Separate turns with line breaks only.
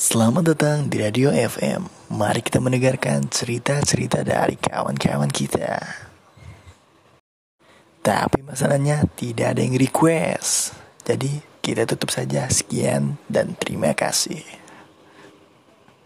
Selamat datang di Radio FM. Mari kita mendengarkan cerita-cerita dari kawan-kawan kita. Tapi masalahnya tidak ada yang request. Jadi kita tutup saja. Sekian dan terima kasih.